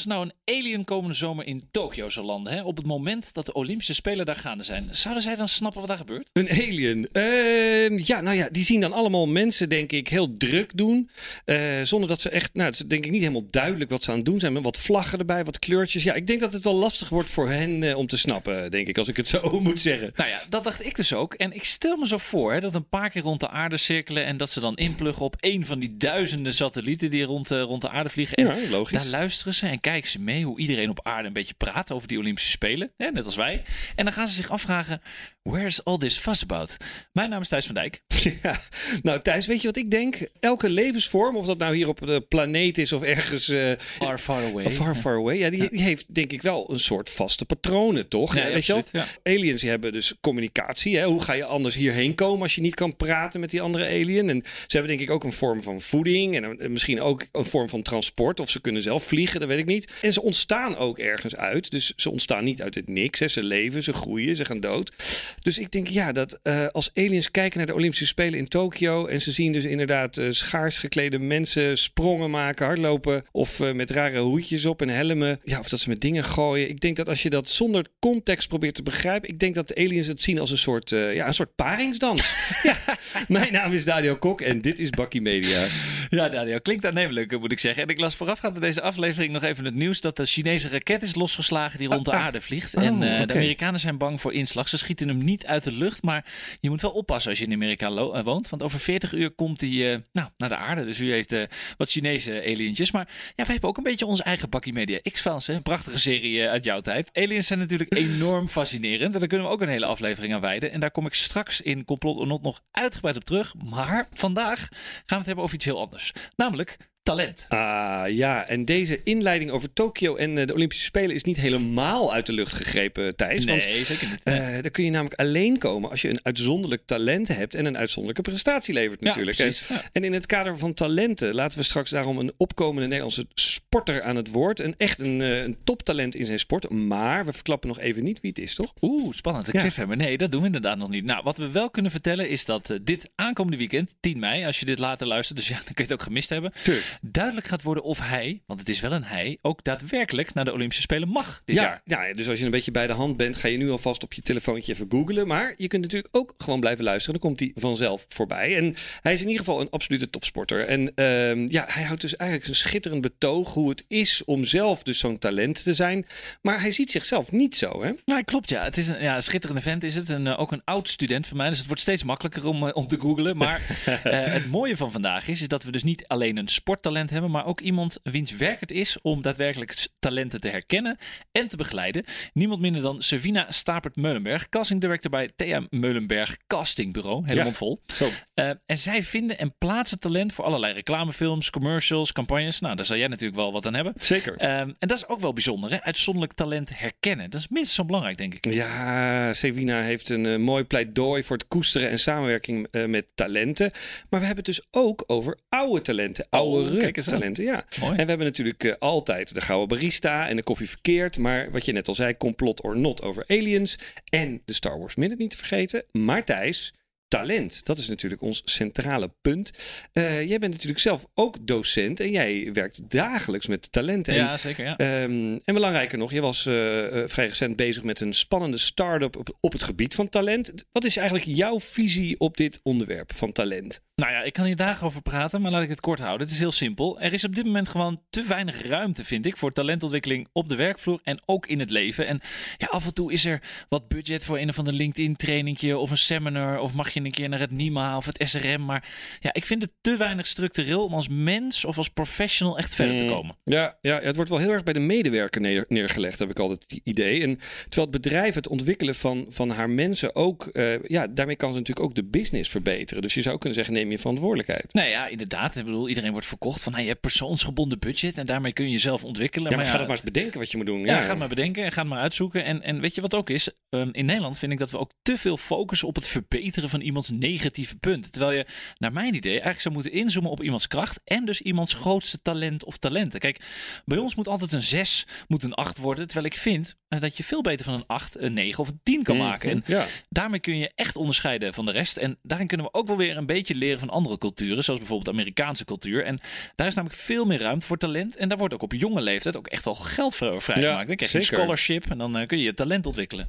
als er nou een alien komende zomer in Tokio zou landen, hè, op het moment dat de Olympische Spelen daar gaande zijn, zouden zij dan snappen wat daar gebeurt? Een alien. Ehm, ja, nou ja, die zien dan allemaal mensen, denk ik, heel druk doen. Eh, zonder dat ze echt, nou, het is denk ik niet helemaal duidelijk wat ze aan het doen zijn. Met wat vlaggen erbij, wat kleurtjes. Ja, ik denk dat het wel lastig wordt voor hen eh, om te snappen, denk ik, als ik het zo moet zeggen. Nou ja, dat dacht ik dus ook. En ik stel me zo voor hè, dat een paar keer rond de aarde cirkelen en dat ze dan inpluggen op een van die duizenden satellieten die rond, eh, rond de aarde vliegen. En Ja, logisch. daar luisteren ze en kijken ze mee hoe iedereen op aarde een beetje praat over die Olympische Spelen. Hè, net als wij. En dan gaan ze zich afvragen, where is all this fuss about? Mijn naam is Thijs van Dijk. Ja, nou Thijs, weet je wat ik denk? Elke levensvorm, of dat nou hier op de planeet is of ergens eh, Far, far away. far, far away, ja, die, die heeft denk ik wel een soort vaste patronen, toch? Nee, Eh, weet je wel? Aliens hebben dus communicatie. Hè? Hoe ga je anders hierheen komen als je niet kan praten met die andere alien? En ze hebben denk ik ook een vorm van voeding en een- misschien ook een vorm van transport. Of ze kunnen zelf vliegen, dat weet ik niet. En ze ontstaan ook ergens uit. Dus ze ontstaan niet uit het niks. Hè? Ze leven, ze groeien, ze gaan dood. Dus ik denk ja, dat eh, als aliens kijken naar de Olympische Spelen in Tokio en ze zien dus inderdaad eh, schaars geklede mensen sprongen maken, hardlopen of eh, met rare hoedjes op en helmen. Ja, of dat ze met dingen gooien. Ik denk dat als je dat zonder context probeert te begrijpen, ik denk dat de aliens het zien als een soort, ja, een soort paringsdans. mijn naam is Daniel Kok en dit is Bakkie Media. Ja, Daniel, klinkt aannemelijk, moet ik zeggen. En ik las voorafgaand aan deze aflevering nog even het nieuws dat de Chinese raket is losgeslagen die rond de aarde vliegt. Oh, en eh, oké. de Amerikanen zijn bang voor inslag. Ze schieten hem niet uit de lucht, maar je moet wel oppassen als je in Amerika eh, woont. Want over 40 uur komt hij eh, nou, naar de aarde. Dus u heeft eh, wat Chinese alientjes. Maar ja, wij hebben ook een beetje onze eigen bakkie media. X-Files, een prachtige serie eh, uit jouw tijd. Aliens zijn natuurlijk enorm fascinerend. En daar kunnen we ook een hele aflevering aan wijden. En daar kom ik straks in Complot or Not nog uitgebreid op terug. Maar vandaag gaan we het hebben over iets heel anders. Namelijk talent. Ah ja, en deze inleiding over Tokio en eh, de Olympische Spelen is niet helemaal uit de lucht gegrepen, Thijs. Nee, want zeker niet. Eh, daar kun je namelijk alleen komen als je een uitzonderlijk talent hebt en een uitzonderlijke prestatie levert Ja, natuurlijk. precies, En- ja. En in het kader van talenten laten we straks daarom een opkomende Nederlandse sporter aan het woord. En echt een, eh, een toptalent in zijn sport. Maar we verklappen nog even niet wie het is, toch? Oeh, spannend. De Ja. cliffhanger. Nee, dat doen we inderdaad nog niet. Nou, wat we wel kunnen vertellen is dat dit aankomende weekend, 10 mei, als je dit later luistert, dus ja, dan kun je het ook gemist hebben, Tuurlijk. Duidelijk gaat worden of hij, want het is wel een hij, ook daadwerkelijk naar de Olympische Spelen mag dit Ja, jaar. ja, dus als je een beetje bij de hand bent, ga je nu alvast op je telefoontje even googlen. Maar je kunt natuurlijk ook gewoon blijven luisteren. Dan komt hij vanzelf voorbij. En hij is in ieder geval een absolute topsporter. En ehm, ja, hij houdt dus eigenlijk een schitterend betoog hoe het is om zelf dus zo'n talent te zijn. Maar hij ziet zichzelf niet zo, hè? Nou, klopt ja. Het is een, ja, schitterende vent is het. En eh, ook een oud student van mij. Dus het wordt steeds makkelijker om, eh, om te googlen. Maar eh, het mooie van vandaag is, is dat we dus niet alleen een sporttalent hebben, maar ook iemand wiens werk het is om daadwerkelijk talenten te herkennen en te begeleiden. Niemand minder dan Savina Stapert-Meulenberg, casting director bij Thea Meulenberg Casting Bureau. Hele Ja. mond vol. Zo. Eh, en zij vinden en plaatsen talent voor allerlei reclamefilms, commercials, campagnes. Nou, daar zal jij natuurlijk wel wat aan hebben. Zeker. Ehm, en dat is ook wel bijzonder, hè? Uitzonderlijk talent herkennen. Dat is minstens zo belangrijk, denk ik. Ja, Sevina heeft een eh, mooi pleidooi voor het koesteren en samenwerking eh, met talenten. Maar we hebben het dus ook over oude talenten. Oude Oh, eens aan. talenten, ja. Mooi. En we hebben natuurlijk altijd de gouden barista en de koffie verkeerd. Maar wat je net al zei, complot or not over aliens. En de Star Wars Minute niet te vergeten. Maar Thijs, talent. Dat is natuurlijk ons centrale punt. Eh, jij bent natuurlijk zelf ook docent en jij werkt dagelijks met talenten. En Ja, zeker. Ja. Ehm, en belangrijker nog, je was eh, eh, vrij recent bezig met een spannende start-up op, op het gebied van talent. Wat is eigenlijk jouw visie op dit onderwerp van talent? Nou ja, ik kan hier dagen over praten, maar laat ik het kort houden. Het is heel simpel. Er is op dit moment gewoon te weinig ruimte, vind ik, voor talentontwikkeling op de werkvloer en ook in het leven. En ja, af en toe is er wat budget voor een of ander LinkedIn-trainingje of een seminar. Of mag je een keer naar het NIMA of het SRM. Maar ja, ik vind het te weinig structureel om als mens of als professional echt verder te komen. Ja, ja, het wordt wel heel erg bij de medewerker neer- neergelegd, heb ik altijd het idee. En terwijl het bedrijf het ontwikkelen van, van haar mensen ook, eh, ja, daarmee kan ze natuurlijk ook de business verbeteren. Dus je zou kunnen zeggen, neem je verantwoordelijkheid. Nou ja, inderdaad. Ik bedoel, iedereen wordt verkocht van nou, je hebt persoonsgebonden budget en daarmee kun je jezelf ontwikkelen. Ja, maar ja, ga dat maar eens bedenken wat je moet doen. Ja, ga het maar bedenken en ga het maar uitzoeken. En, en weet je wat ook is? Ehm, in Nederland vind ik dat we ook te veel focussen op het verbeteren van iemands negatieve punten. Terwijl je, naar mijn idee, eigenlijk zou moeten inzoomen op iemands kracht en dus iemands grootste talent of talenten. Kijk, bij ons moet altijd een 6, moet een 8 worden. Terwijl ik vind eh, dat je veel beter van een 8, een 9 of een 10 kan maken. En Ja. daarmee kun je echt onderscheiden van de rest. En daarin kunnen we ook wel weer een beetje leren leren van andere culturen, zoals bijvoorbeeld Amerikaanse cultuur. En daar is namelijk veel meer ruimte voor talent. En daar wordt ook op jonge leeftijd ook echt al geld voor vrijgemaakt. dan krijg je een scholarship en dan kun je je talent ontwikkelen.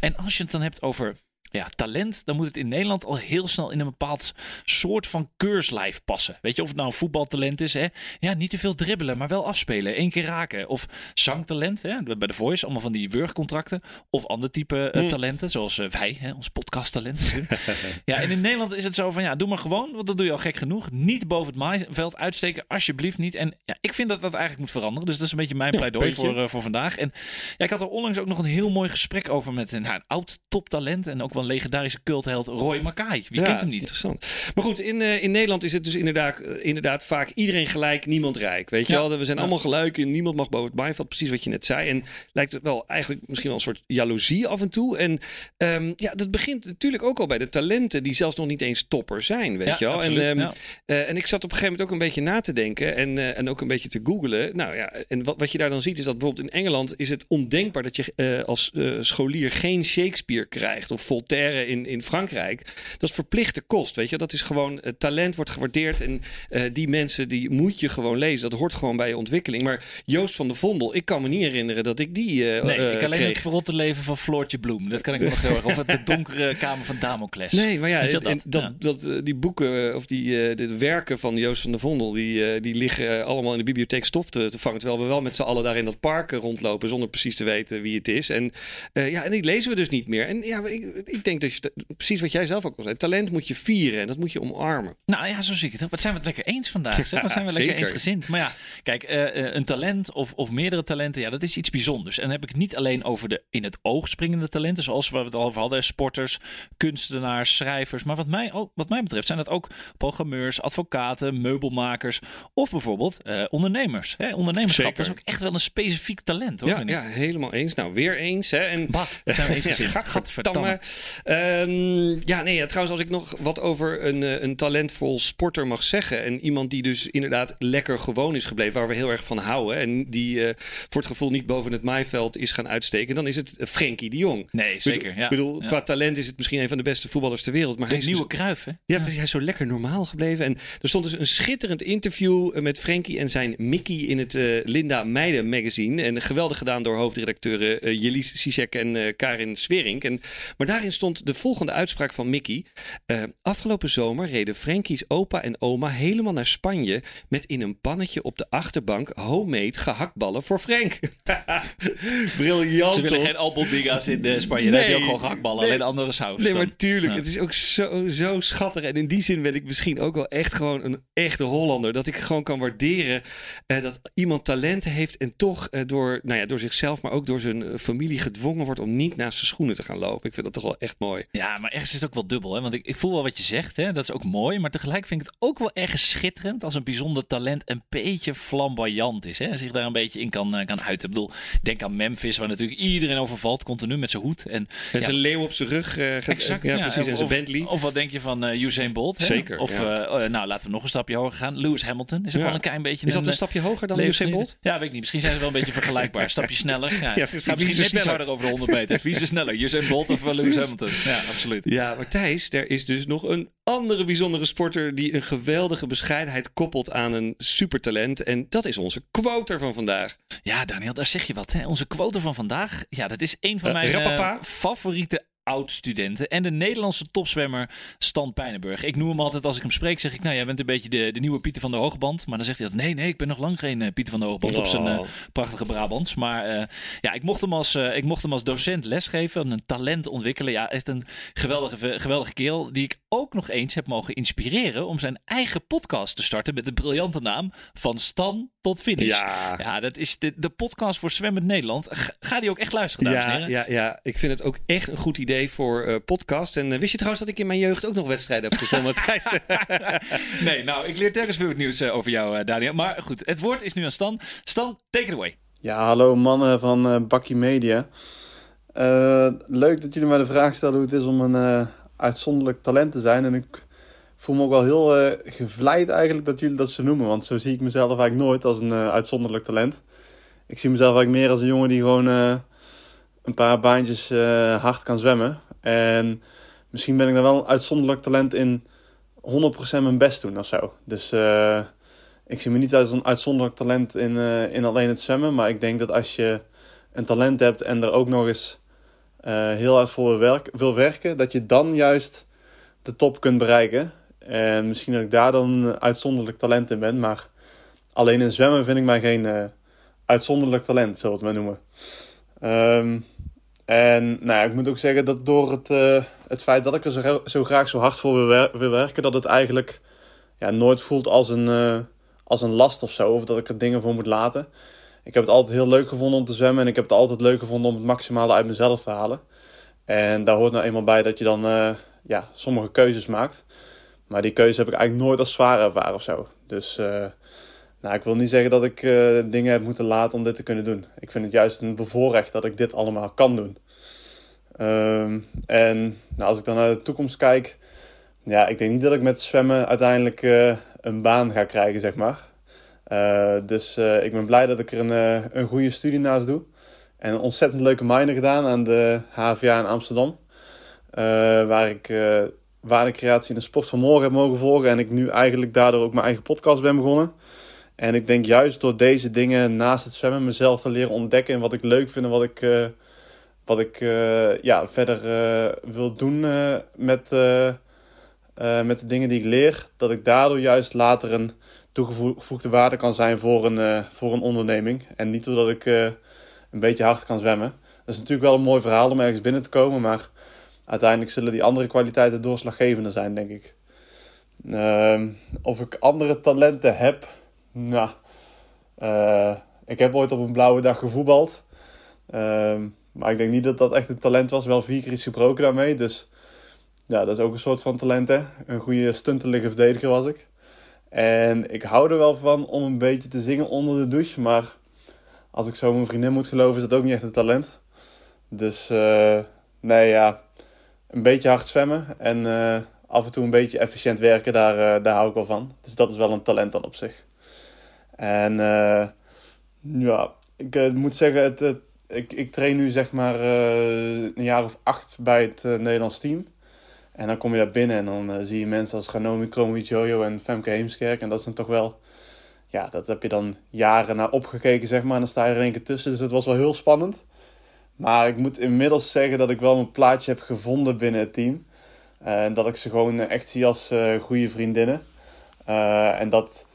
En als je het dan hebt over ja, talent, dan moet het in Nederland al heel snel in een bepaald soort van keurslijf passen. Weet je, of het nou een voetbaltalent is, hè? Ja, niet te veel dribbelen, maar wel afspelen, één keer raken. Of zangtalent, hè? bij de Voice, allemaal van die wurgcontracten. Of ander type uh, talenten, zoals uh, wij, hè? ons podcasttalent. ja, en in Nederland is het zo van, ja, doe maar gewoon, want dat doe je al gek genoeg. Niet boven het maaiveld uitsteken, alsjeblieft niet. En ja, ik vind dat dat eigenlijk moet veranderen. Dus dat is een beetje mijn pleidooi voor, uh, voor vandaag. En ja, ik had er onlangs ook nog een heel mooi gesprek over met een, nou, een oud toptalent en ook wel legendarische cultheld Roy Mackay. Wie kent hem niet? Interessant. Maar goed, in, uh, in Nederland is het dus inderdaad, uh, inderdaad vaak iedereen gelijk, niemand rijk. Weet je ja. wel, we zijn ja. allemaal gelijk en niemand mag boven het maaiveld. Precies wat je net zei. En lijkt het wel eigenlijk misschien wel een soort jaloezie af en toe. En um, ja, dat begint natuurlijk ook al bij de talenten die zelfs nog niet eens topper zijn. Weet ja, je wel. Absoluut, en, um, uh, en ik zat op een gegeven moment ook een beetje na te denken en, en ook een beetje te googlen. Nou ja, en wat, wat je daar dan ziet is dat bijvoorbeeld in Engeland is het ondenkbaar dat je als scholier geen Shakespeare krijgt of Voltaire in, in Frankrijk. Dat is verplichte kost, weet je. Dat is gewoon, uh, talent wordt gewaardeerd en uh, die mensen die moet je gewoon lezen. Dat hoort gewoon bij je ontwikkeling. Maar Joost van de Vondel, ik kan me niet herinneren dat ik die uh, Nee, ik alleen kreeg. het verrotte leven van Floortje Bloem. Dat kan ik nog heel erg. Of de donkere kamer van Damocles. Nee, maar ja, en, dat, Ja. dat, die boeken of die de werken van Joost van de Vondel, die, die liggen allemaal in de bibliotheek stof te, te vangen. Terwijl we wel met z'n allen daar in dat park rondlopen zonder precies te weten wie het is. En ja, en die lezen we dus niet meer. En ja, ik, ik denk dat je precies wat jij zelf ook al zei. Talent moet je vieren en dat moet je omarmen. Nou ja, zo zie ik het ook. Wat zijn we het lekker eens vandaag? Zeg? Wat zijn we lekker zeker. eensgezind? Maar ja, kijk, uh, een talent of, of meerdere talenten, ja, dat is iets bijzonders. En dan heb ik het niet alleen over de in het oog springende talenten, zoals we het al over hadden, sporters, kunstenaars, schrijvers. Maar wat mij, ook, wat mij betreft zijn dat ook programmeurs, advocaten, meubelmakers of bijvoorbeeld uh, ondernemers. Hè? Ondernemerschap, Zeker. dat is ook echt wel een specifiek talent. Hoor, Ja, ja, helemaal eens. Nou, weer eens. Hè. En, Bah, zijn we eensgezind? Ja, Gadverdamme. Ehm, ja, nee, ja, trouwens, als ik nog wat over een, eh, een talentvol sporter mag zeggen. En iemand die dus inderdaad lekker gewoon is gebleven, waar we heel erg van houden. En die eh, voor het gevoel niet boven het maaiveld is gaan uitsteken. Dan is het Frenkie de Jong. Nee, zeker. Ik Ja. bedoel, Ja. qua talent is het misschien een van de beste voetballers ter wereld. Maar De hij is nieuwe dus- Kruif, hè? ja, hij is zo lekker normaal gebleven. En er stond dus een schitterend interview eh, met Frankie en zijn Mickey in het Linda Meijden magazine. En geweldig gedaan door hoofdredacteuren uh, Jelis Sisek en Karin Swerink. En, maar daarin stond de volgende uitspraak van Mickey. Eh, afgelopen zomer reden Frankie's opa en oma helemaal naar Spanje met in een pannetje op de achterbank homemade gehaktballen voor Frank. Briljant Ze willen toch? geen albondiga's in eh, Spanje. Dan heb je Nee. ook gewoon gehaktballen. Nee. Alleen andere saus. Nee, dan. maar tuurlijk. Ja. Het is ook zo, zo schattig. En in die zin ben ik misschien ook wel echt gewoon een echte Hollander. Dat ik gewoon kan waarderen eh, dat iemand talent heeft en toch door, nou ja, door zichzelf, maar ook door zijn familie gedwongen wordt om niet naast zijn schoenen te gaan lopen. Ik vind dat toch wel echt mooi. Ja, maar ergens is het ook wel dubbel. Hè? Want ik, ik voel wel wat je zegt. Hè? Dat is ook mooi. Maar tegelijk vind ik het ook wel ergens schitterend als een bijzonder talent een beetje flamboyant is. Hè? En zich daar een beetje in kan, eh, kan uiten. Ik bedoel, denk aan Memphis, waar natuurlijk iedereen overvalt. Continu met zijn hoed. En, En ja, zijn leeuw op zijn rug. ge- Exact, ja, precies. Of- En zijn Bentley. Of wat denk je van eh Usain Bolt? Hè? Zeker, Of, eh, nou, laten we nog een stapje hoger gaan. Lewis Hamilton is ook wel een klein beetje is dat een, een stapje hoger dan Usain Bolt? Ja, weet ik niet. Misschien zijn ze wel een beetje vergelijkbaar. Stapje sneller. Ja, misschien er net iets harder over de 100 meter. Wie is er sneller? Usain Bolt of Lewis Hamilton? Ja, absoluut. Ja, maar Thijs, er is dus nog een andere bijzondere sporter die een geweldige bescheidenheid koppelt aan een supertalent. En dat is onze quoter van vandaag. Ja, Daniel, daar zeg je wat. Hè? Onze quote van vandaag. Ja, dat is een van Eh, mijn eh, Rappapa? favoriete oud-studenten. En de Nederlandse topzwemmer Stan Pijnenburg. Ik noem hem altijd als ik hem spreek, zeg ik, nou, jij bent een beetje de, de nieuwe Pieter van de Hoogband. Maar dan zegt hij dat, nee, nee, ik ben nog lang geen eh, Pieter van de Hoogband op zijn eh, prachtige Brabants. Maar eh, ja, ik mocht, hem als, ik mocht hem als docent lesgeven, een talent ontwikkelen. Ja, echt een geweldige, geweldige kerel die ik ook nog eens heb mogen inspireren om zijn eigen podcast te starten met de briljante naam Van Stan tot Finish. Ja. Ja, dat is de, de podcast voor Zwemmend Nederland. Ga, die ook echt luisteren, dames en Ja, heren. ja, ja, ik vind het ook echt een goed idee voor eh, podcast. En eh, wist je trouwens dat ik in mijn jeugd ook nog wedstrijden heb gezwommen? Thijs? Nee, nou, ik leer telkens weer wat nieuws eh, over jou, Daniel. Maar goed, het woord is nu aan Stan. Stan, take it away. Ja, hallo mannen van eh Bakkie Media. Eh, leuk dat jullie mij de vraag stellen hoe het is om een eh, uitzonderlijk talent te zijn. En ik voel me ook wel heel eh, gevleid eigenlijk dat jullie dat zo noemen. Want zo zie ik mezelf eigenlijk nooit als een eh, uitzonderlijk talent. Ik zie mezelf eigenlijk meer als een jongen die gewoon eh, een paar baantjes hard kan zwemmen. En misschien ben ik daar wel een uitzonderlijk talent in 100% mijn best doen of zo. Dus ik zie me niet als een uitzonderlijk talent in, in alleen het zwemmen. Maar ik denk dat als je een talent hebt en er ook nog eens heel hard voor werk, wil werken, dat je dan juist de top kunt bereiken. En misschien dat ik daar dan uitzonderlijk talent in ben. Maar alleen in zwemmen vind ik mij geen uitzonderlijk talent, zullen we het maar noemen. Um, en nou ik moet ook zeggen dat door het, uh, het feit dat ik er zo, graag zo hard voor wil, wer wil, werken, dat het eigenlijk ja, nooit voelt als een, als een last of zo. Of dat ik er dingen voor moet laten. Ik heb het altijd heel leuk gevonden om te zwemmen. En ik heb het altijd leuk gevonden om het maximale uit mezelf te halen. En daar hoort nou eenmaal bij dat je dan uh, ja, sommige keuzes maakt. Maar die keuze heb ik eigenlijk nooit als zwaar ervaren of zo. Dus nou, ik wil niet zeggen dat ik uh, dingen heb moeten laten om dit te kunnen doen. Ik vind het juist een bevoorrecht dat ik dit allemaal kan doen. Um, en nou, als ik dan naar de toekomst kijk, ja, ik denk niet dat ik met zwemmen uiteindelijk een baan ga krijgen, zeg maar. Uh, dus ik ben blij dat ik er een, een goede studie naast doe. En een ontzettend leuke minor gedaan aan de HVA in Amsterdam. waar ik waardecreatie in de sport van morgen heb mogen volgen. En ik nu eigenlijk daardoor ook mijn eigen podcast ben begonnen. En ik denk juist door deze dingen naast het zwemmen mezelf te leren ontdekken en wat ik leuk vind en wat ik, wat ik ja, verder wil doen met, met de dingen die ik leer, dat ik daardoor juist later een toegevoegde waarde kan zijn voor een, voor een onderneming. En niet doordat ik een beetje hard kan zwemmen. Dat is natuurlijk wel een mooi verhaal om ergens binnen te komen, maar uiteindelijk zullen die andere kwaliteiten doorslaggevender zijn, denk ik. Ehm, of ik andere talenten heb. Nou, uh, ik heb ooit op een blauwe dag gevoetbald. Uh, maar ik denk niet dat dat echt een talent was. Wel vier keer iets gebroken daarmee. Dus ja, dat is ook een soort van talent hè. Een goede stuntelige verdediger was ik. En ik hou er wel van om een beetje te zingen onder de douche. Maar als ik zo mijn vriendin moet geloven, is dat ook niet echt een talent. Dus uh, nee ja, een beetje hard zwemmen. En uh, af en toe een beetje efficiënt werken, daar, daar hou ik wel van. Dus dat is wel een talent dan op zich. En ja, ik moet zeggen, het, ik, ik train nu zeg maar een jaar of acht bij het Nederlands team. En dan kom je daar binnen en dan zie je mensen als Ganomi, Kromi, Jojo en Femke Heemskerk. En dat dan toch wel, ja, dat heb je dan jaren naar opgekeken zeg maar. En dan sta je er één keer tussen, dus het was wel heel spannend. Maar ik moet inmiddels zeggen dat ik wel mijn plaatje heb gevonden binnen het team. En dat ik ze gewoon echt zie als goede vriendinnen. en dat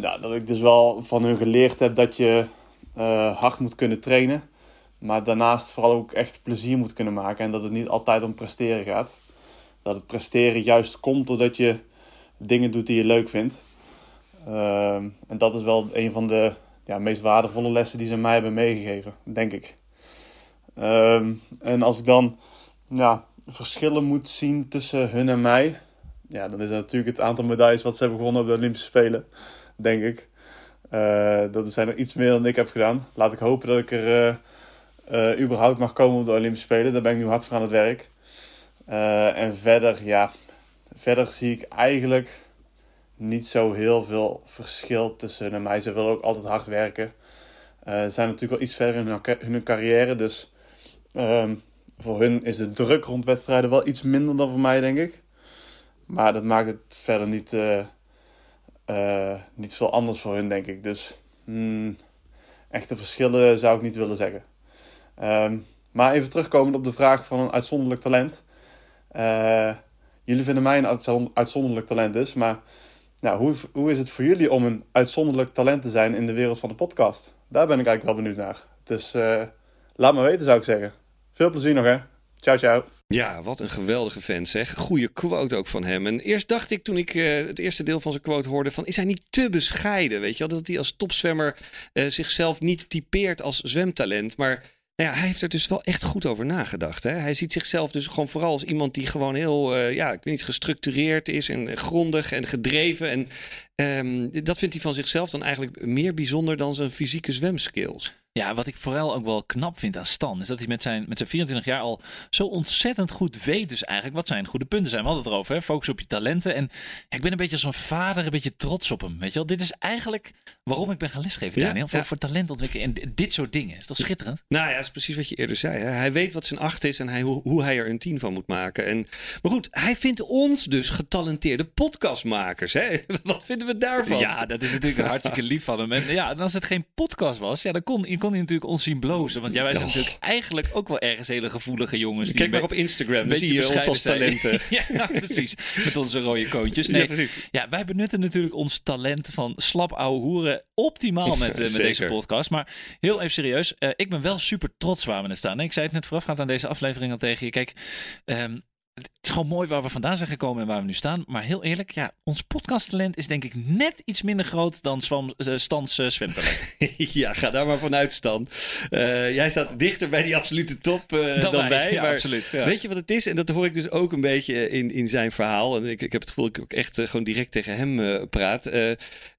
ja, dat ik dus wel van hun geleerd heb dat je hard moet kunnen trainen. Maar daarnaast vooral ook echt plezier moet kunnen maken. En dat het niet altijd om presteren gaat. Dat het presteren juist komt doordat je dingen doet die je leuk vindt. Uh, en dat is wel een van de ja, meest waardevolle lessen die ze mij hebben meegegeven, denk ik. Uh, en als ik dan ja, verschillen moet zien tussen hun en mij. Ja, dan is het natuurlijk het aantal medailles wat ze hebben gewonnen op de Olympische Spelen denk ik. Uh, dat zijn er iets meer dan ik heb gedaan. Laat ik hopen dat ik er uh, uh, überhaupt mag komen op de Olympische Spelen. Daar ben ik nu hard voor aan het werk. En verder, ja, verder zie ik eigenlijk niet zo heel veel verschil tussen hun en mij. Ze willen ook altijd hard werken. ze zijn natuurlijk wel iets verder in hun, carrière. Dus ehm, voor hun is de druk rond wedstrijden wel iets minder dan voor mij, denk ik. Maar dat maakt het verder niet uh, niet veel anders voor hun, denk ik. Dus hmm, echte verschillen zou ik niet willen zeggen. Um, maar even terugkomend op de vraag van een uitzonderlijk talent. Uh, jullie vinden mij een uitzonderlijk talent dus. Maar nou, hoe, hoe is het voor jullie om een uitzonderlijk talent te zijn in de wereld van de podcast? Daar ben ik eigenlijk wel benieuwd naar. Dus uh, laat me weten, zou ik zeggen. Veel plezier nog, hè. Ciao, ciao. Ja, wat een geweldige fan zeg. Goede quote ook van hem. En eerst dacht ik toen ik uh, het eerste deel van zijn quote hoorde van... is hij niet te bescheiden, weet je wel? Dat hij als topzwemmer zichzelf niet typeert als zwemtalent. Maar nou ja, hij heeft er dus wel echt goed over nagedacht. Hè? Hij ziet zichzelf dus gewoon vooral als iemand die gewoon heel... Uh, ja, ik weet niet, gestructureerd is en grondig en gedreven. En um, dat vindt hij van zichzelf dan eigenlijk meer bijzonder dan zijn fysieke zwemskills. Ja, wat ik vooral ook wel knap vind aan Stan, is dat hij met zijn, met zijn 24 jaar al zo ontzettend goed weet, dus eigenlijk wat zijn goede punten zijn. We hadden het erover, hè? focus op je talenten. En ik ben een beetje als een vader, een beetje trots op hem. Weet je wel, dit is eigenlijk waarom ik ben gaan lesgeven, Ja, Daniel. Voor, ja. voor talentontwikkeling en dit soort dingen. Is toch schitterend? Nou ja, dat is precies wat je eerder zei. Hè? Hij weet wat zijn acht is en hij, hoe, hoe hij er een tien van moet maken. En, maar goed, hij vindt ons dus getalenteerde podcastmakers. Hè? Wat vinden we daarvan? Ja, dat is natuurlijk hartstikke lief van hem. En ja, en als het geen podcast was, ja, dan kon, kon hij natuurlijk ons zien blozen. Want ja, wij zijn Oh. natuurlijk eigenlijk ook wel ergens hele gevoelige jongens. die Kijk maar op Instagram, dan zie je ons als talenten. ja, precies. Met onze rode koontjes. Ja, Nee, precies. Ja, wij benutten natuurlijk ons talent van slap ouwe hoeren optimaal met, eh, met deze podcast. Maar heel even serieus, eh, ik ben wel super trots waar we net staan. Ik zei het net voorafgaand aan deze aflevering al tegen je. Kijk, ehm, het is gewoon mooi waar we vandaan zijn gekomen en waar we nu staan. Maar heel eerlijk, ja, ons podcasttalent is denk ik net iets minder groot dan Swam, eh, Stans eh, zwemtalent. ja, ga daar maar vanuit, Stan. Jij staat dichter bij die absolute top eh, dan, wij. Ja, maar absoluut, ja. Weet je wat het is? En dat hoor ik dus ook een beetje in, in zijn verhaal. En ik, ik heb het gevoel dat ik ook echt gewoon direct tegen hem praat.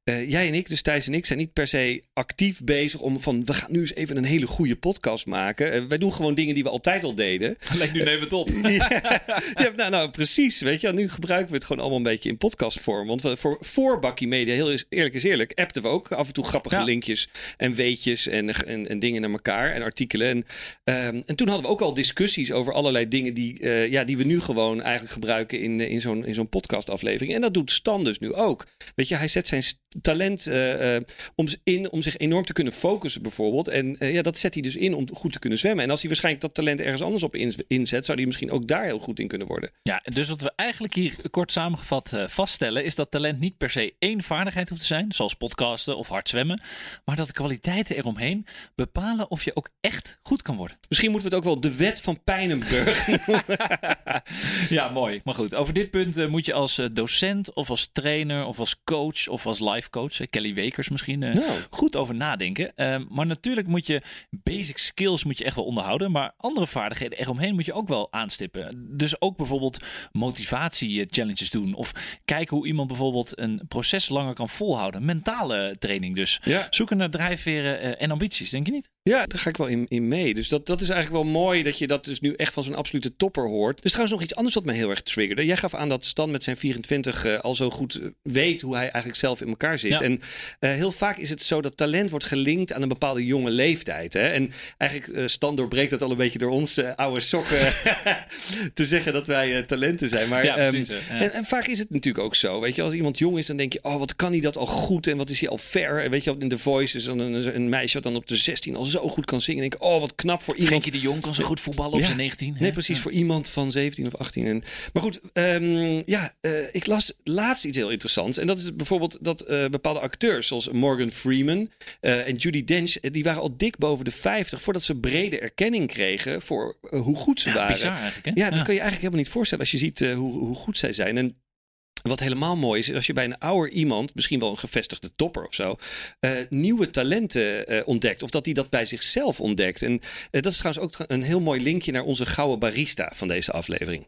Eh, jij en ik, dus Thijs en ik, zijn niet per se actief bezig om van... we gaan nu eens even een hele goede podcast maken. Eh, wij doen gewoon dingen die we altijd al deden. Alleen nu neem het op. ja, ja, nou, nou, precies. Weet je, nu gebruiken we het gewoon allemaal een beetje in podcastvorm. Want we, voor, voor Bakkie Media, heel eerlijk is eerlijk, appten we ook af en toe grappige Ja. linkjes en weetjes en, en, en dingen naar elkaar en artikelen. En, ehm, en toen hadden we ook al discussies over allerlei dingen die, eh, ja, die we nu gewoon eigenlijk gebruiken in, in zo'n in zo'n podcastaflevering. En dat doet Stan dus nu ook. Weet je, hij zet zijn talent eh, eh, om, in, om zich enorm te kunnen focussen bijvoorbeeld. En eh, ja, dat zet hij dus in om goed te kunnen zwemmen. En als hij waarschijnlijk dat talent ergens anders op inzet, zou hij misschien ook daar heel goed in kunnen worden. Ja, dus wat we eigenlijk hier kort samengevat vaststellen, is dat talent niet per se één vaardigheid hoeft te zijn, zoals podcasten of hard zwemmen, maar dat de kwaliteiten eromheen bepalen of je ook echt goed kan worden. Misschien moeten we het ook wel de wet van Pijnenburg. Ja, mooi. Maar goed, over dit punt moet je als docent of als trainer of als coach of als life coach, Kelly Wekers misschien, eh, Nou. goed over nadenken. Eh, maar natuurlijk moet je basic skills moet je echt wel onderhouden, maar andere vaardigheden eromheen moet je ook wel aanstippen. Dus ook bijvoorbeeld motivatie eh, challenges doen of kijken hoe iemand bijvoorbeeld een proces langer kan volhouden. Mentale training dus. Ja. Zoeken naar drijfveren eh, en ambities, denk je niet? Ja, daar ga ik wel in, in mee. Dus dat, dat is eigenlijk wel mooi dat je dat dus nu echt van zo'n absolute topper hoort. Dus trouwens nog iets anders wat me heel erg triggerde. Jij gaf aan dat Stan met zijn 24 eh, al zo goed eh, weet hoe hij eigenlijk zelf in elkaar zit. Ja. En eh, heel vaak is het zo dat talent wordt gelinkt aan een bepaalde jonge leeftijd. Hè? En eigenlijk, Stan doorbreekt dat al een beetje door ons oude sokken te zeggen dat wij talenten zijn. Maar, Ja, ehm, precies, hè. Ja. en, en vaak is het natuurlijk ook zo. Weet je, als iemand jong is, dan denk je, oh, wat kan hij dat al goed en wat is hij al ver. En weet je, in The Voice is dan een, een meisje wat dan op de 16 al zo goed kan zingen. En denk ik, oh, wat knap voor iemand. Frenkie de Jong kan zo goed voetballen op zijn 19. hè? Nee, precies, voor iemand van 17 of 18. En, maar goed, ehm, ja, eh, ik las laatst iets heel interessants. En dat is bijvoorbeeld dat eh, bepaalde acteurs, zoals Morgan Freeman eh, en Judy Dench, die waren al dik boven de 50 voordat ze brede erkenning kregen voor hoe goed ze Ja, waren. bizar eigenlijk, hè? Ja, dat kan je eigenlijk helemaal niet voorstellen als je ziet hoe, hoe goed zij zijn. En wat helemaal mooi is, als je bij een ouder iemand, misschien wel een gevestigde topper of zo, eh, nieuwe talenten eh, ontdekt. Of dat hij dat bij zichzelf ontdekt. En eh, dat is trouwens ook een heel mooi linkje naar onze gouden barista van deze aflevering.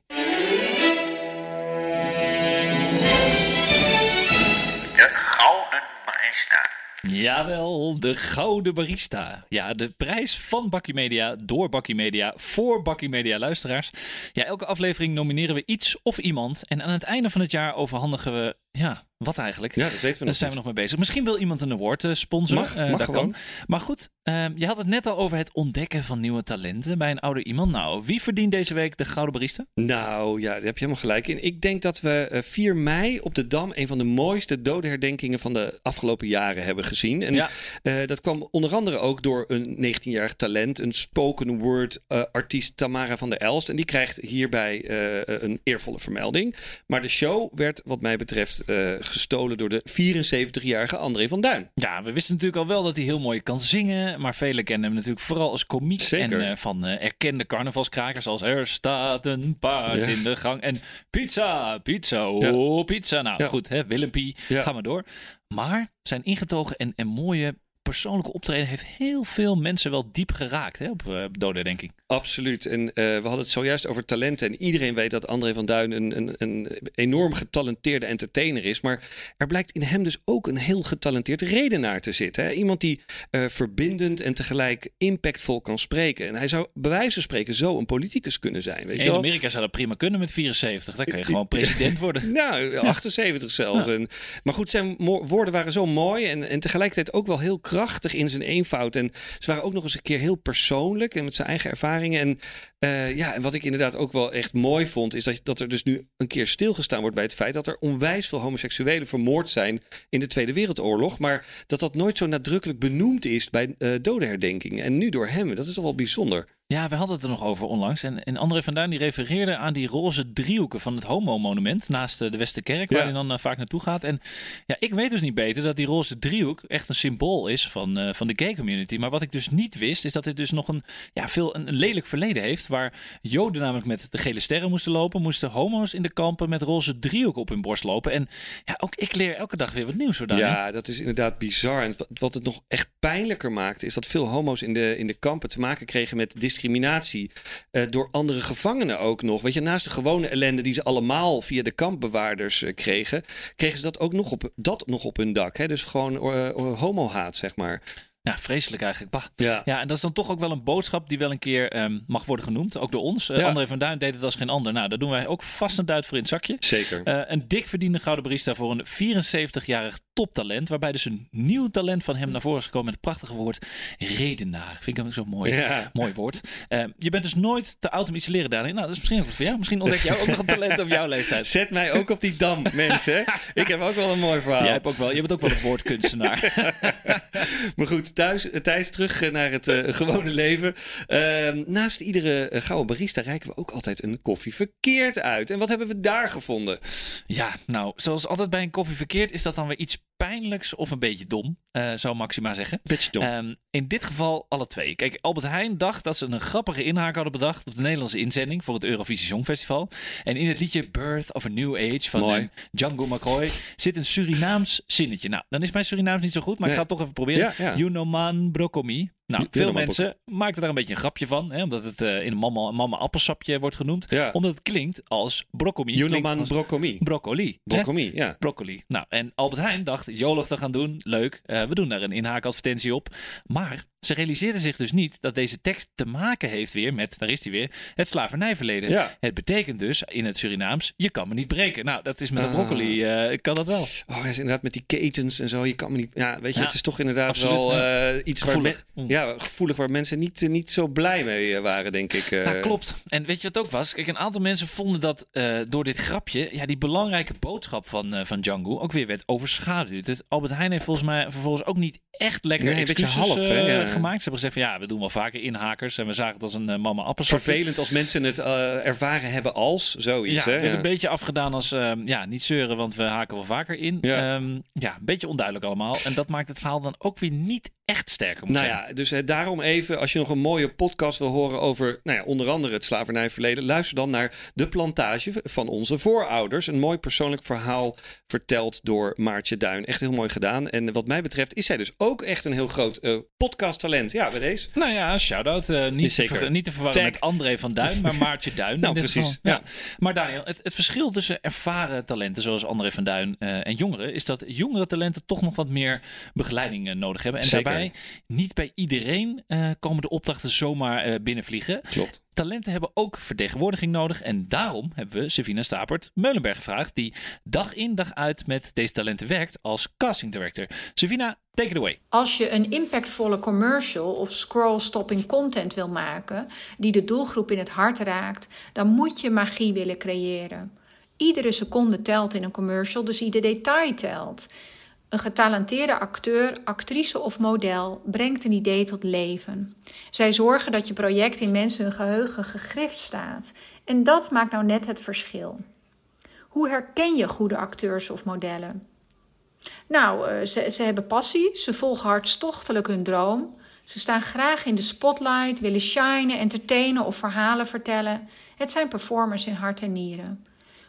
Jawel, de Gouden Barista. Ja, de prijs van Bakkie Media door Bakkie Media voor Bakkie Media luisteraars. Ja, elke aflevering nomineren we iets of iemand. En aan het einde van het jaar overhandigen we, ja, wat eigenlijk? Ja, dat weten we Daar nog zijn we nog mee bezig. Misschien wil iemand een award eh, sponsoren. Mag, Eh, mag dat gewoon. kan. Maar goed, eh, je had het net al over het ontdekken van nieuwe talenten bij een ouder iemand. Nou, wie verdient deze week de Gouden Barista? Nou ja, daar heb je helemaal gelijk in. Ik denk dat we eh, 4 mei op de Dam een van de mooiste dodenherdenkingen van de afgelopen jaren hebben gezien. En Ja. dat kwam onder andere ook door een 19-jarig talent, een spoken word artiest Tamara van der Elst. En die krijgt hierbij een eervolle vermelding. Maar de show werd wat mij betreft eh, gestolen door de 74-jarige André van Duin. Ja, we wisten natuurlijk al wel dat hij heel mooi kan zingen. Maar velen kennen hem natuurlijk vooral als komiek. Zeker. En eh, van eh, erkende carnavalskrakers als Er staat een paard Ja. in de gang. En pizza, pizza, oh pizza. Nou Ja. goed, hè, Willempie, ga maar door. Maar zijn ingetogen en, en mooie persoonlijke optreden heeft heel veel mensen wel diep geraakt hè, op uh, dodenherdenking. Absoluut. En uh, we hadden het zojuist over talenten. En iedereen weet dat André van Duin een, een, een enorm getalenteerde entertainer is. Maar er blijkt in hem dus ook een heel getalenteerd redenaar te zitten. Hè? Iemand die uh, verbindend en tegelijk impactvol kan spreken. En hij zou bij wijze van spreken zo een politicus kunnen zijn. Weet in je wel? Amerika zou dat prima kunnen met 74. Dan kan je gewoon president worden. nou, 78 zelfs. En, maar goed, zijn woorden waren zo mooi en, en tegelijkertijd ook wel heel krachtig in zijn eenvoud. En ze waren ook nog eens een keer heel persoonlijk en met zijn eigen En uh, ja, en wat ik inderdaad ook wel echt mooi vond, is dat, dat er dus nu een keer stilgestaan wordt bij het feit dat er onwijs veel homoseksuelen vermoord zijn in de Tweede Wereldoorlog. Maar dat dat nooit zo nadrukkelijk benoemd is bij uh, dodenherdenkingen. En nu door hem. Dat is toch wel bijzonder. Ja, we hadden het er nog over onlangs. En, en André van Duin die refereerde aan die roze driehoeken van het Homo-monument naast de Westerkerk, waar ja. hij dan uh, vaak naartoe gaat. En ja, ik weet dus niet beter dat die roze driehoek echt een symbool is van, uh, van de gay community. Maar wat ik dus niet wist, is dat dit dus nog een, ja, veel een lelijk verleden heeft. Waar Joden namelijk met de gele sterren moesten lopen, moesten homo's in de kampen met roze driehoek op hun borst lopen. En ja, ook ik leer elke dag weer wat nieuws. Zo ja, dat is inderdaad bizar. En wat het nog echt pijnlijker maakt, is dat veel homo's in de, in de kampen te maken kregen met discriminatie uh, door andere gevangenen ook nog. Weet je, naast de gewone ellende die ze allemaal via de kampbewaarders uh, kregen, kregen ze dat ook nog op, dat nog op hun dak. Hè? Dus gewoon uh, homohaat, zeg maar. Ja, vreselijk eigenlijk. Bah. Ja. ja, en dat is dan toch ook wel een boodschap die wel een keer um, mag worden genoemd. Ook door ons. Uh, ja. André van Duin deed het als geen ander. Nou, daar doen wij ook vast een duit voor in het zakje. Zeker. Uh, een dik verdiende gouden barista voor een 74-jarig toptalent. Waarbij dus een nieuw talent van hem naar voren is gekomen met het prachtige woord redenaar. Vind ik hem zo'n mooi, ja. mooi woord. Uh, je bent dus nooit te oud om iets te leren daarin. Nou, dat is misschien ook voor jou. Misschien ontdek jij ook nog een talent op jouw leeftijd. Zet mij ook op die dam, mensen. Ik heb ook wel een mooi verhaal. Jij hebt ook wel, je bent ook wel een woordkunstenaar. maar goed, thuis, thuis terug naar het uh, gewone leven. Uh, naast iedere gouden barista reiken we ook altijd een koffie verkeerd uit. En wat hebben we daar gevonden? Ja, nou, zoals altijd bij een koffie verkeerd is dat dan weer iets pijnlijks of een beetje dom, uh, zou Maxima zeggen. Beetje dom. Um, in dit geval alle twee. Kijk, Albert Heijn dacht dat ze een grappige inhaak hadden bedacht op de Nederlandse inzending voor het Eurovisie Songfestival. En in het liedje Birth of a New Age van uh, Django McCoy zit een Surinaams zinnetje. Nou, dan is mijn Surinaams niet zo goed, maar nee. ik ga het toch even proberen. Ja, ja. You know man broccoli. Nou, veel mensen maakten daar een beetje een grapje van, hè, omdat het uh, in een mama, mama appelsapje wordt genoemd. Ja. Omdat het klinkt als broccoli. Junoman broccoli. Broccoli. Broccoli, ja. Broccoli. Nou, en Albert Heijn dacht, jolig te gaan doen, leuk. Uh, we doen daar een inhaakadvertentie op. Maar ze realiseerden zich dus niet dat deze tekst te maken heeft weer met, daar is hij weer, het slavernijverleden. Ja. Het betekent dus in het Surinaams, je kan me niet breken. Nou, dat is met de broccoli, uh, kan dat wel. Oh, is inderdaad met die ketens en zo, je kan me niet, ja, weet je, ja, het is toch inderdaad absoluut, wel uh, iets gevoelig. waar, ja, gevoelig waar mensen niet, niet zo blij mee waren, denk ik. Ja, klopt. En weet je wat ook was? Kijk, een aantal mensen vonden dat door dit grapje, ja, die belangrijke boodschap van, van Django ook weer werd overschaduwd. Het Albert Heijn heeft volgens mij vervolgens ook niet echt lekker nee, een beetje half, hè, ja. Gemaakt. Ze hebben gezegd van ja, we doen wel vaker inhakers en we zagen het als een uh, mama appelsap. Vervelend als mensen het uh, ervaren hebben als zoiets. Ja, hè? het werd een beetje afgedaan als uh, ja, niet zeuren, want we haken wel vaker in. Ja. Um, ja, een beetje onduidelijk allemaal. En dat maakt het verhaal dan ook weer niet echt sterker. Moet nou zijn. ja, dus hè, daarom even, als je nog een mooie podcast wil horen over, nou ja, onder andere het slavernijverleden, luister dan naar De Plantage van onze voorouders. Een mooi persoonlijk verhaal verteld door Maartje Duin. Echt heel mooi gedaan. En wat mij betreft is zij dus ook echt een heel groot uh, podcasttalent. Ja, bij deze. Nou ja, shout-out. Uh, niet, te ver, niet te verwarren Tag. met André van Duin, maar Maartje Duin. nou, precies. Ja. ja. Maar Daniel, het, het, verschil tussen ervaren talenten zoals André van Duin uh, en jongeren is dat jongere talenten toch nog wat meer begeleiding uh, nodig hebben. En Zeker. daarbij, niet bij iedereen komen de opdrachten zomaar binnenvliegen. Klopt. Talenten hebben ook vertegenwoordiging nodig. En daarom hebben we Savina Stapert Meulenberg gevraagd, die dag in dag uit met deze talenten werkt als casting director. Savina, take it away. Als je een impactvolle commercial of scroll-stopping content wil maken, die de doelgroep in het hart raakt, dan moet je magie willen creëren. Iedere seconde telt in een commercial, dus ieder detail telt. Een getalenteerde acteur, actrice of model brengt een idee tot leven. Zij zorgen dat je project in mensen hun geheugen gegrift staat. En dat maakt nou net het verschil. Hoe herken je goede acteurs of modellen? Nou, ze, ze hebben passie, ze volgen hartstochtelijk hun droom. Ze staan graag in de spotlight, willen shinen, entertainen of verhalen vertellen. Het zijn performers in hart en nieren.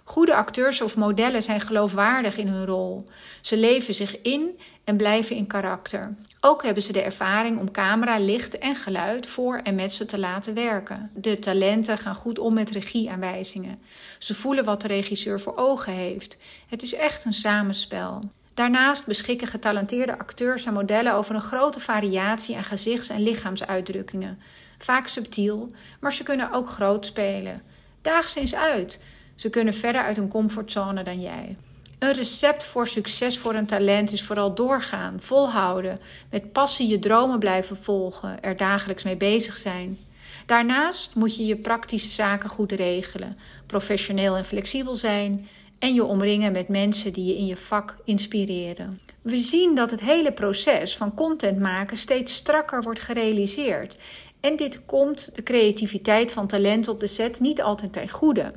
Goede acteurs of modellen zijn geloofwaardig in hun rol. Ze leven zich in en blijven in karakter. Ook hebben ze de ervaring om camera, licht en geluid voor en met ze te laten werken. De talenten gaan goed om met regieaanwijzingen. Ze voelen wat de regisseur voor ogen heeft. Het is echt een samenspel. Daarnaast beschikken getalenteerde acteurs en modellen over een grote variatie aan gezichts- en lichaamsuitdrukkingen. Vaak subtiel, maar ze kunnen ook groot spelen. Daag ze eens uit. Ze kunnen verder uit hun comfortzone dan jij. Een recept voor succes voor een talent is vooral doorgaan, volhouden, met passie je dromen blijven volgen, er dagelijks mee bezig zijn. Daarnaast moet je je praktische zaken goed regelen, professioneel en flexibel zijn en je omringen met mensen die je in je vak inspireren. We zien dat het hele proces van content maken steeds strakker wordt gerealiseerd. En dit komt de creativiteit van talent op de set niet altijd ten goede.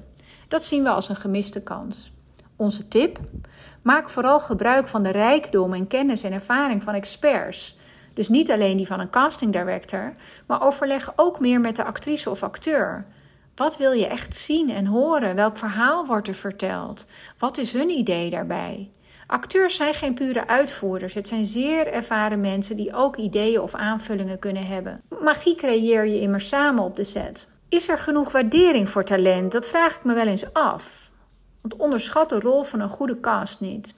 Dat zien we als een gemiste kans. Onze tip? Maak vooral gebruik van de rijkdom en kennis en ervaring van experts. Dus niet alleen die van een casting director, maar overleg ook meer met de actrice of acteur. Wat wil je echt zien en horen? Welk verhaal wordt er verteld? Wat is hun idee daarbij? Acteurs zijn geen pure uitvoerders. Het zijn zeer ervaren mensen die ook ideeën of aanvullingen kunnen hebben. Magie creëer je immers samen op de set. Is er genoeg waardering voor talent? Dat vraag ik me wel eens af. Want onderschat de rol van een goede cast niet.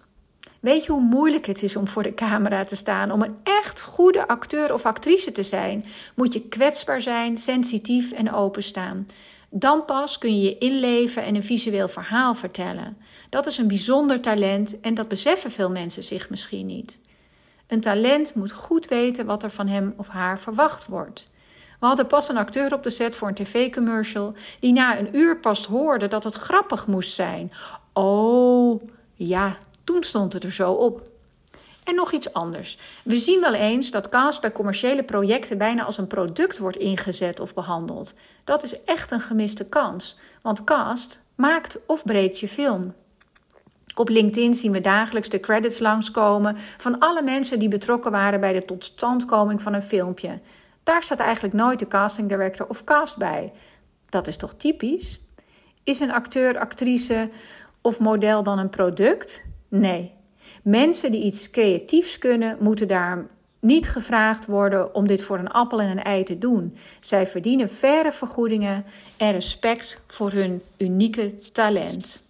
Weet je hoe moeilijk het is om voor de camera te staan? Om een echt goede acteur of actrice te zijn, moet je kwetsbaar zijn, sensitief en openstaan. Dan pas kun je je inleven en een visueel verhaal vertellen. Dat is een bijzonder talent en dat beseffen veel mensen zich misschien niet. Een talent moet goed weten wat er van hem of haar verwacht wordt. We hadden pas een acteur op de set voor een tv-commercial die na een uur pas hoorde dat het grappig moest zijn. Oh, ja, toen stond het er zo op. En nog iets anders. We zien wel eens dat cast bij commerciële projecten bijna als een product wordt ingezet of behandeld. Dat is echt een gemiste kans, want cast maakt of breekt je film. Op LinkedIn zien we dagelijks de credits langskomen van alle mensen die betrokken waren bij de totstandkoming van een filmpje. Daar staat eigenlijk nooit de casting director of cast bij. Dat is toch typisch? Is een acteur, actrice of model dan een product? Nee. Mensen die iets creatiefs kunnen, moeten daar niet gevraagd worden om dit voor een appel en een ei te doen. Zij verdienen faire vergoedingen en respect voor hun unieke talent.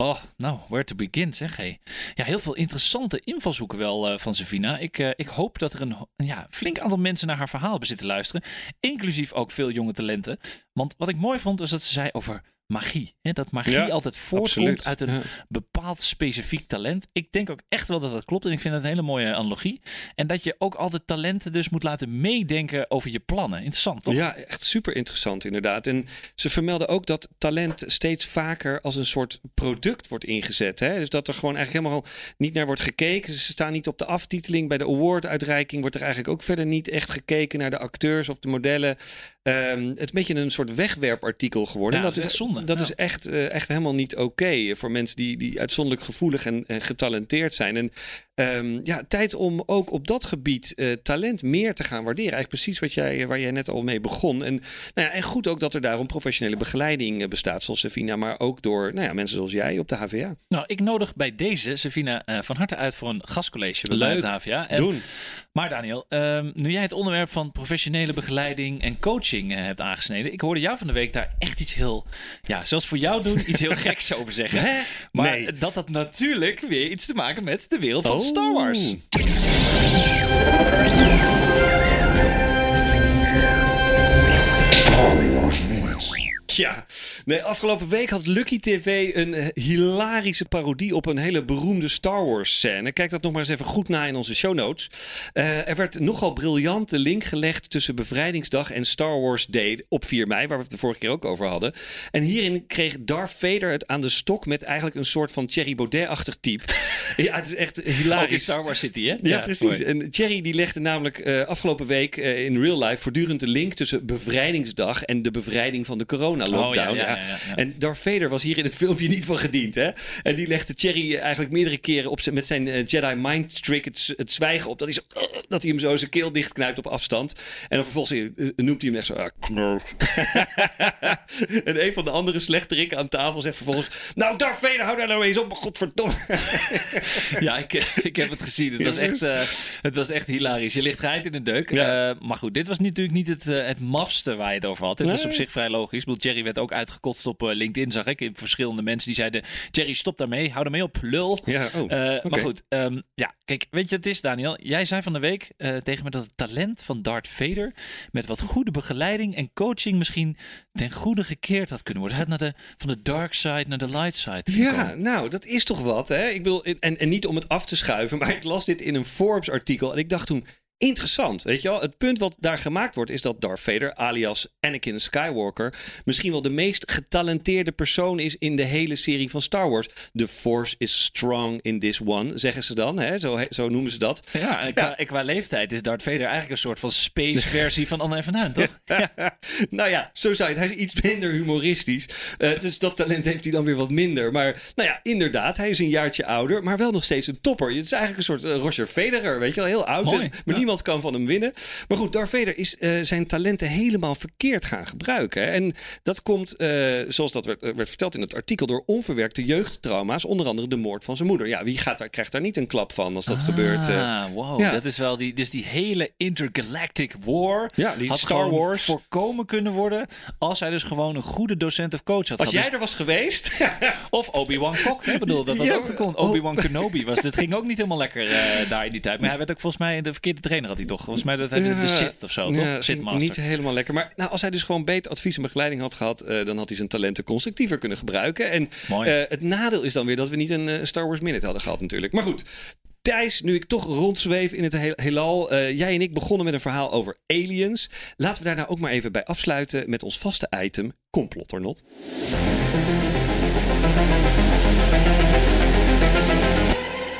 Oh, nou, where to begin, zeg hé. Ja, heel veel interessante invalshoeken wel uh, van Savina. Ik, uh, ik hoop dat er een ja, flink aantal mensen naar haar verhaal hebben zitten luisteren. Inclusief ook veel jonge talenten. Want wat ik mooi vond, was dat ze zei over magie. Hè? Dat magie Ja, altijd voortkomt absoluut. uit een Ja. bepaald specifiek talent. Ik denk ook echt wel dat dat klopt. En ik vind dat een hele mooie analogie. En dat je ook altijd talenten dus moet laten meedenken over je plannen. Interessant, toch? Ja, echt super interessant inderdaad. En ze vermelden ook dat talent steeds vaker als een soort product wordt ingezet. Hè? Dus dat er gewoon eigenlijk helemaal niet naar wordt gekeken. Ze staan niet op de aftiteling. Bij de award-uitreiking wordt er eigenlijk ook verder niet echt gekeken naar de acteurs of de modellen. Ehm, het is een beetje een soort wegwerpartikel geworden. Ja, dat is echt zonde. Dat Ja. is echt, eh, echt helemaal niet oké voor mensen die, die uitzonderlijk gevoelig en, en getalenteerd zijn. En ehm, ja, tijd om ook op dat gebied eh, talent meer te gaan waarderen. Eigenlijk precies wat jij, waar jij net al mee begon. En, nou ja, en goed ook dat er daarom professionele begeleiding eh, bestaat, zoals Savina, maar ook door nou ja, mensen zoals jij op de HVA. Nou, ik nodig bij deze Savina eh, van harte uit voor een gastcollege bij Leuk. de HVA. En- Doen. Maar Daniel, ehm, nu jij het onderwerp van professionele begeleiding en coaching hebt aangesneden, ik hoorde jou van de week daar echt iets heel, ja, zoals voor jou doen, iets heel geks over zeggen. Hè? Maar Nee. dat had natuurlijk weer iets te maken met de wereld van Oh. Star Wars. Ja, nee, afgelopen week had Lucky TV een eh, hilarische parodie op een hele beroemde Star Wars scène. Kijk dat nog maar eens even goed na in onze show notes. Eh, er werd nogal briljant de link gelegd tussen Bevrijdingsdag en Star Wars Day op 4 mei, waar we het de vorige keer ook over hadden. En hierin kreeg Darth Vader het aan de stok met eigenlijk een soort van Thierry Baudet-achtig type. ja, het is echt Ook in hilarisch. Star Wars City, hè? Ja, precies. mooi. En Thierry die legde namelijk eh, afgelopen week in real life voortdurend de link tussen bevrijdingsdag en de bevrijding van de corona-lockdown. Oh, ja. En Darth Vader was hier in het filmpje niet van gediend. Hè? En die legde Cherry eigenlijk meerdere keren op met zijn eh, Jedi mind trick het, zwijgen op. Dat hij, zo, uh, dat hij hem zo zijn keel dichtknijpt op afstand. En dan vervolgens eh, noemt hij hem echt zo... Ah, en een van de andere slechterikken aan tafel zegt vervolgens... Nou, Darth Vader, hou daar nou eens op, godverdomme. Ja, ik, ik heb het gezien. Het was, echt, eh, het was echt hilarisch. Je ligt geit in de deuk. Eh, maar goed, dit was natuurlijk niet het, eh, het mafste waar je het over had. Dit was op zich vrij logisch. Ik bedoel, Jerry werd ook uitgekotst op eh, LinkedIn, zag ik. Verschillende mensen die zeiden... Jerry, stop daarmee. Hou ermee op, lul. Ja, oh, Eh. Maar goed, ehm, ja, kijk, weet je wat het is, Daniel? Jij zei van de week eh, tegen me dat het talent van Darth Vader... met wat goede begeleiding en coaching misschien ten goede gekeerd had kunnen worden. Hij had naar de, van de dark side naar de light side Ja, nou, dat is toch wat, hè? Ik bedoel, en, en niet om het af te schuiven, maar ik las dit in een Forbes-artikel en ik dacht toen, interessant, weet je wel? Het punt wat daar gemaakt wordt is dat Darth Vader, alias Anakin Skywalker, misschien wel de meest getalenteerde persoon is in de hele serie van Star Wars. The Force is strong in this one, zeggen ze dan, hè? Zo, zo noemen ze dat. Ja, en qua, qua leeftijd is Darth Vader eigenlijk een soort van space versie van Anne van Huyn, toch? nou ja, zo zou je het. Hij is iets minder humoristisch. Eh, dus dat talent heeft hij dan weer wat minder. Maar nou ja, inderdaad, hij is een jaartje ouder, maar wel nog steeds een topper. Het is eigenlijk een soort eh, Roger Federer, weet je wel, heel oud. En- maar ja. Niemand kan van hem winnen. Maar goed, Darth Vader is eh, zijn talenten helemaal verkeerd gaan gebruiken. hè. En dat komt, eh, zoals dat werd, eh, werd verteld in het artikel, door onverwerkte jeugdtrauma's. Onder andere de moord van zijn moeder. Ja, wie gaat daar, krijgt daar niet een klap van als dat gebeurt? eh? Ah, wow. ja. Dat is wel die, dus die hele intergalactic war Ja, die had Star Wars. voorkomen kunnen worden als hij dus gewoon een goede docent of coach had als jij Dus- er was geweest. Of Obi-Wan Kok. Ik bedoel, dat Ja, ook gekund. oh. Obi-Wan Kenobi was. Het ging ook niet helemaal lekker daar in die tijd. Maar hij werd ook volgens mij de verkeerde trainer had hij toch? Volgens mij dat hij de, de Sith of zo, toch? Niet helemaal lekker. Maar nou, als hij dus gewoon beter advies en begeleiding had gehad, eh, dan had hij zijn talenten constructiever kunnen gebruiken. En Mooi. eh, het nadeel is dan weer dat we niet een eh, Star Wars Minute hadden gehad natuurlijk. Maar goed. Thijs, nu ik toch rondzweef in het he- heelal. eh, jij en ik begonnen met een verhaal over aliens. Laten we daar nou ook maar even bij afsluiten met ons vaste item, complot or not.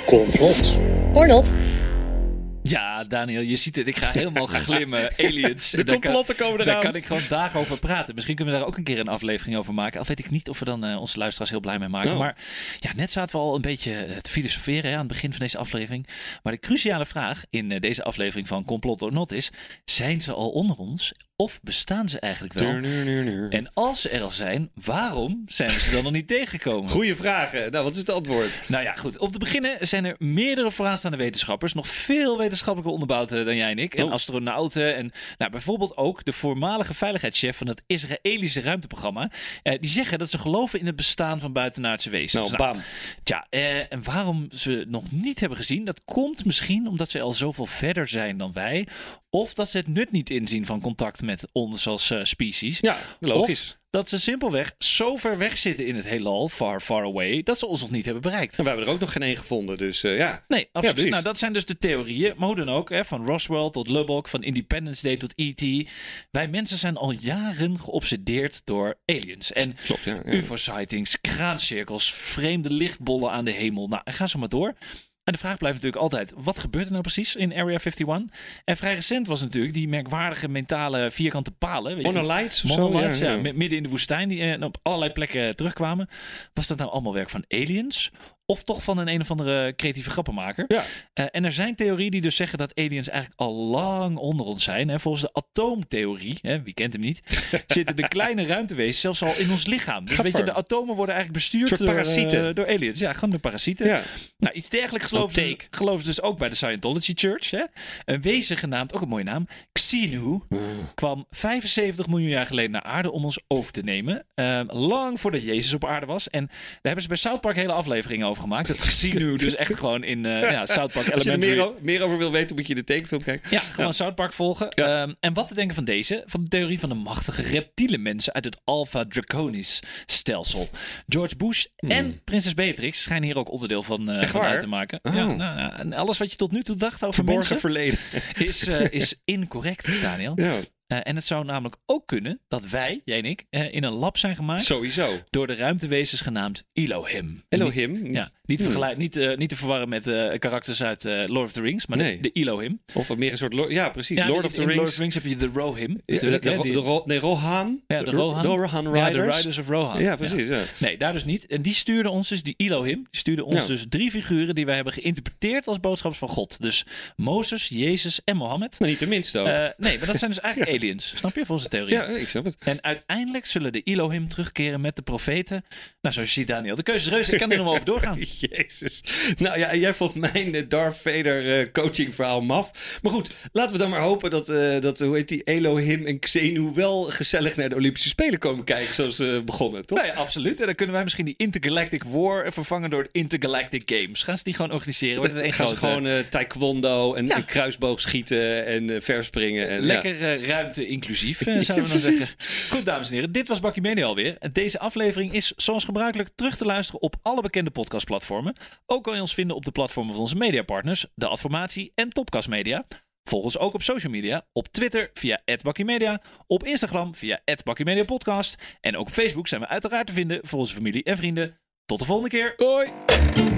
Complot. Or not. Ja, Daniel, je ziet het. Ik ga helemaal glimmen. Aliens. De daar kan- complotten komen Daar eraan. kan ik gewoon dagen over praten. Misschien kunnen we daar ook een keer een aflevering over maken. Al weet ik niet of we dan eh, onze luisteraars heel blij mee maken. Oh. Maar ja, net zaten we al een beetje eh, te filosoferen hè, aan het begin van deze aflevering. Maar de cruciale vraag in eh, deze aflevering van Complot or Not is... Zijn ze al onder ons? Of bestaan ze eigenlijk wel? En als ze er al zijn, waarom zijn we ze dan nog niet tegengekomen? Goeie vragen. Nou, wat is het antwoord? Nou ja, goed. Om te beginnen zijn er meerdere vooraanstaande wetenschappers. Nog veel wetenschappelijker onderbouwd eh, dan jij en ik. En Oh. astronauten. En nou, bijvoorbeeld ook de voormalige veiligheidschef van het Israëlische ruimteprogramma. eh, die zeggen dat ze geloven in het bestaan van buitenaardse wezens. Nou, bam. Tja, eh, en waarom ze nog niet hebben gezien, dat komt misschien omdat ze al zoveel verder zijn dan wij. Of dat ze het nut niet inzien van contact met ons als eh, species. Ja, logisch. Of dat ze simpelweg zo ver weg zitten in het heelal, far, far away, dat ze ons nog niet hebben bereikt. En we hebben er ook nog geen één gevonden, dus eh, ja. Nee, absoluut. precies. nou, dat zijn dus de theorieën. Maar hoe dan ook, hè, van Roswell tot Lubbock, van Independence Day tot E.T. Wij mensen zijn al jaren geobsedeerd door aliens. En Klopt, ja. ja. UFO-sightings, kraancirkels, vreemde lichtbollen aan de hemel. Nou, en ga zo maar door. En de vraag blijft natuurlijk altijd, wat gebeurt er nou precies in Area 51? En vrij recent was natuurlijk die merkwaardige mentale vierkante palen. weet of zo? Ja, ja. mi- midden in de woestijn, die eh, op allerlei plekken terugkwamen. Was dat nou allemaal werk van aliens? Of toch van een een of andere creatieve grappenmaker? Ja. Eh, en er zijn theorieën die dus zeggen dat aliens eigenlijk al lang onder ons zijn. Hè. Volgens de atoomtheorie, hè, wie kent hem niet, zitten de kleine ruimtewezens zelfs al in ons lichaam. Dus weet je, de atomen worden eigenlijk bestuurd door, parasieten. eh, door aliens. Ja, gewoon de parasieten. Ja. Nou, iets dergelijks geloven ze, dus, dus ook bij de Scientology Church. Hè? Een wezen genaamd, ook een mooie naam, Xenu, kwam 75 miljoen jaar geleden naar aarde om ons over te nemen. Eh, lang voordat Jezus op aarde was. En daar hebben ze bij South Park hele afleveringen over gemaakt. Dat Xenu dus echt gewoon in eh, ja, South Park Als je er meer, meer over wil weten, moet je de tekenfilm kijken. Ja, gewoon South Park volgen. Ja. Ehm, en wat te denken van deze? Van de theorie van de machtige reptiele mensen uit het Alpha Draconis stelsel. George Bush en prinses Beatrix schijnen hier ook onderdeel van, van waar? uit te maken. Oh. Ja, nou, ja, en alles wat je tot nu toe dacht over Verborgen mensen verleden. is, eh, is incorrect, Daniel. Ja. Eh, en het zou namelijk ook kunnen dat wij, jij en ik, eh, in een lab zijn gemaakt Sowieso. door de ruimtewezens genaamd Elohim. Elohim. Niet, ja, niet, Hmm. vergelijk, niet, eh, niet te verwarren met karakters uit Lord of the Rings, maar Nee. de, de Elohim. Of meer een soort... Lord- Ja, precies. Ja, Lord of the in Rings. Lord of the Rings heb je de Rohim. Ja, de, Ro- nee, Rohan. Ja, de Ro- Rohan. De Rohan Ja, Riders. de Riders of Rohan. Ja, precies. Nee, daar dus niet. En die stuurde ons dus, die Elohim, die stuurde ons dus drie figuren die wij hebben geïnterpreteerd als boodschappers van God. Dus Mozes, Jezus en Mohammed. Maar niet de minste ook. Nee, maar dat zijn dus eigenlijk aliens. Snap je, volgens de theorie? ja, ik snap het. En uiteindelijk zullen de Elohim terugkeren met de profeten. Nou, zoals je ziet, Daniel. De keuze is reuze. Ik kan er nog wel over doorgaan. Jezus. Nou ja, jij vond mijn eh, Darth Vader eh, coaching verhaal maf. Maar goed, laten we dan maar hopen dat, eh, dat hoe heet die, Elohim en Xenu wel gezellig naar de Olympische Spelen komen kijken. Zoals ze begonnen, toch? Nou ja, absoluut. En dan kunnen wij misschien die Intergalactic War vervangen door Intergalactic Games. Gaan ze die gewoon organiseren? Wordt het één gaan ze gewoon taekwondo en, Ja. en kruisboog schieten en verspringen. En, ja. Lekker eh, ruimte inclusief, eh, zouden we dan precies. zeggen. Goed, dames en heren. Dit was Bakkie Media alweer. Deze aflevering is zoals gebruikelijk terug te luisteren op alle bekende podcastplatformen. Ook kan je ons vinden op de platformen van onze mediapartners, de Adformatie en Topcast Media. Volg ons ook op social media. Op Twitter via @bakkiemedia, op Instagram via @bakkiemediapodcast en ook op Facebook zijn we uiteraard te vinden voor onze familie en vrienden. Tot de volgende keer. Hoi!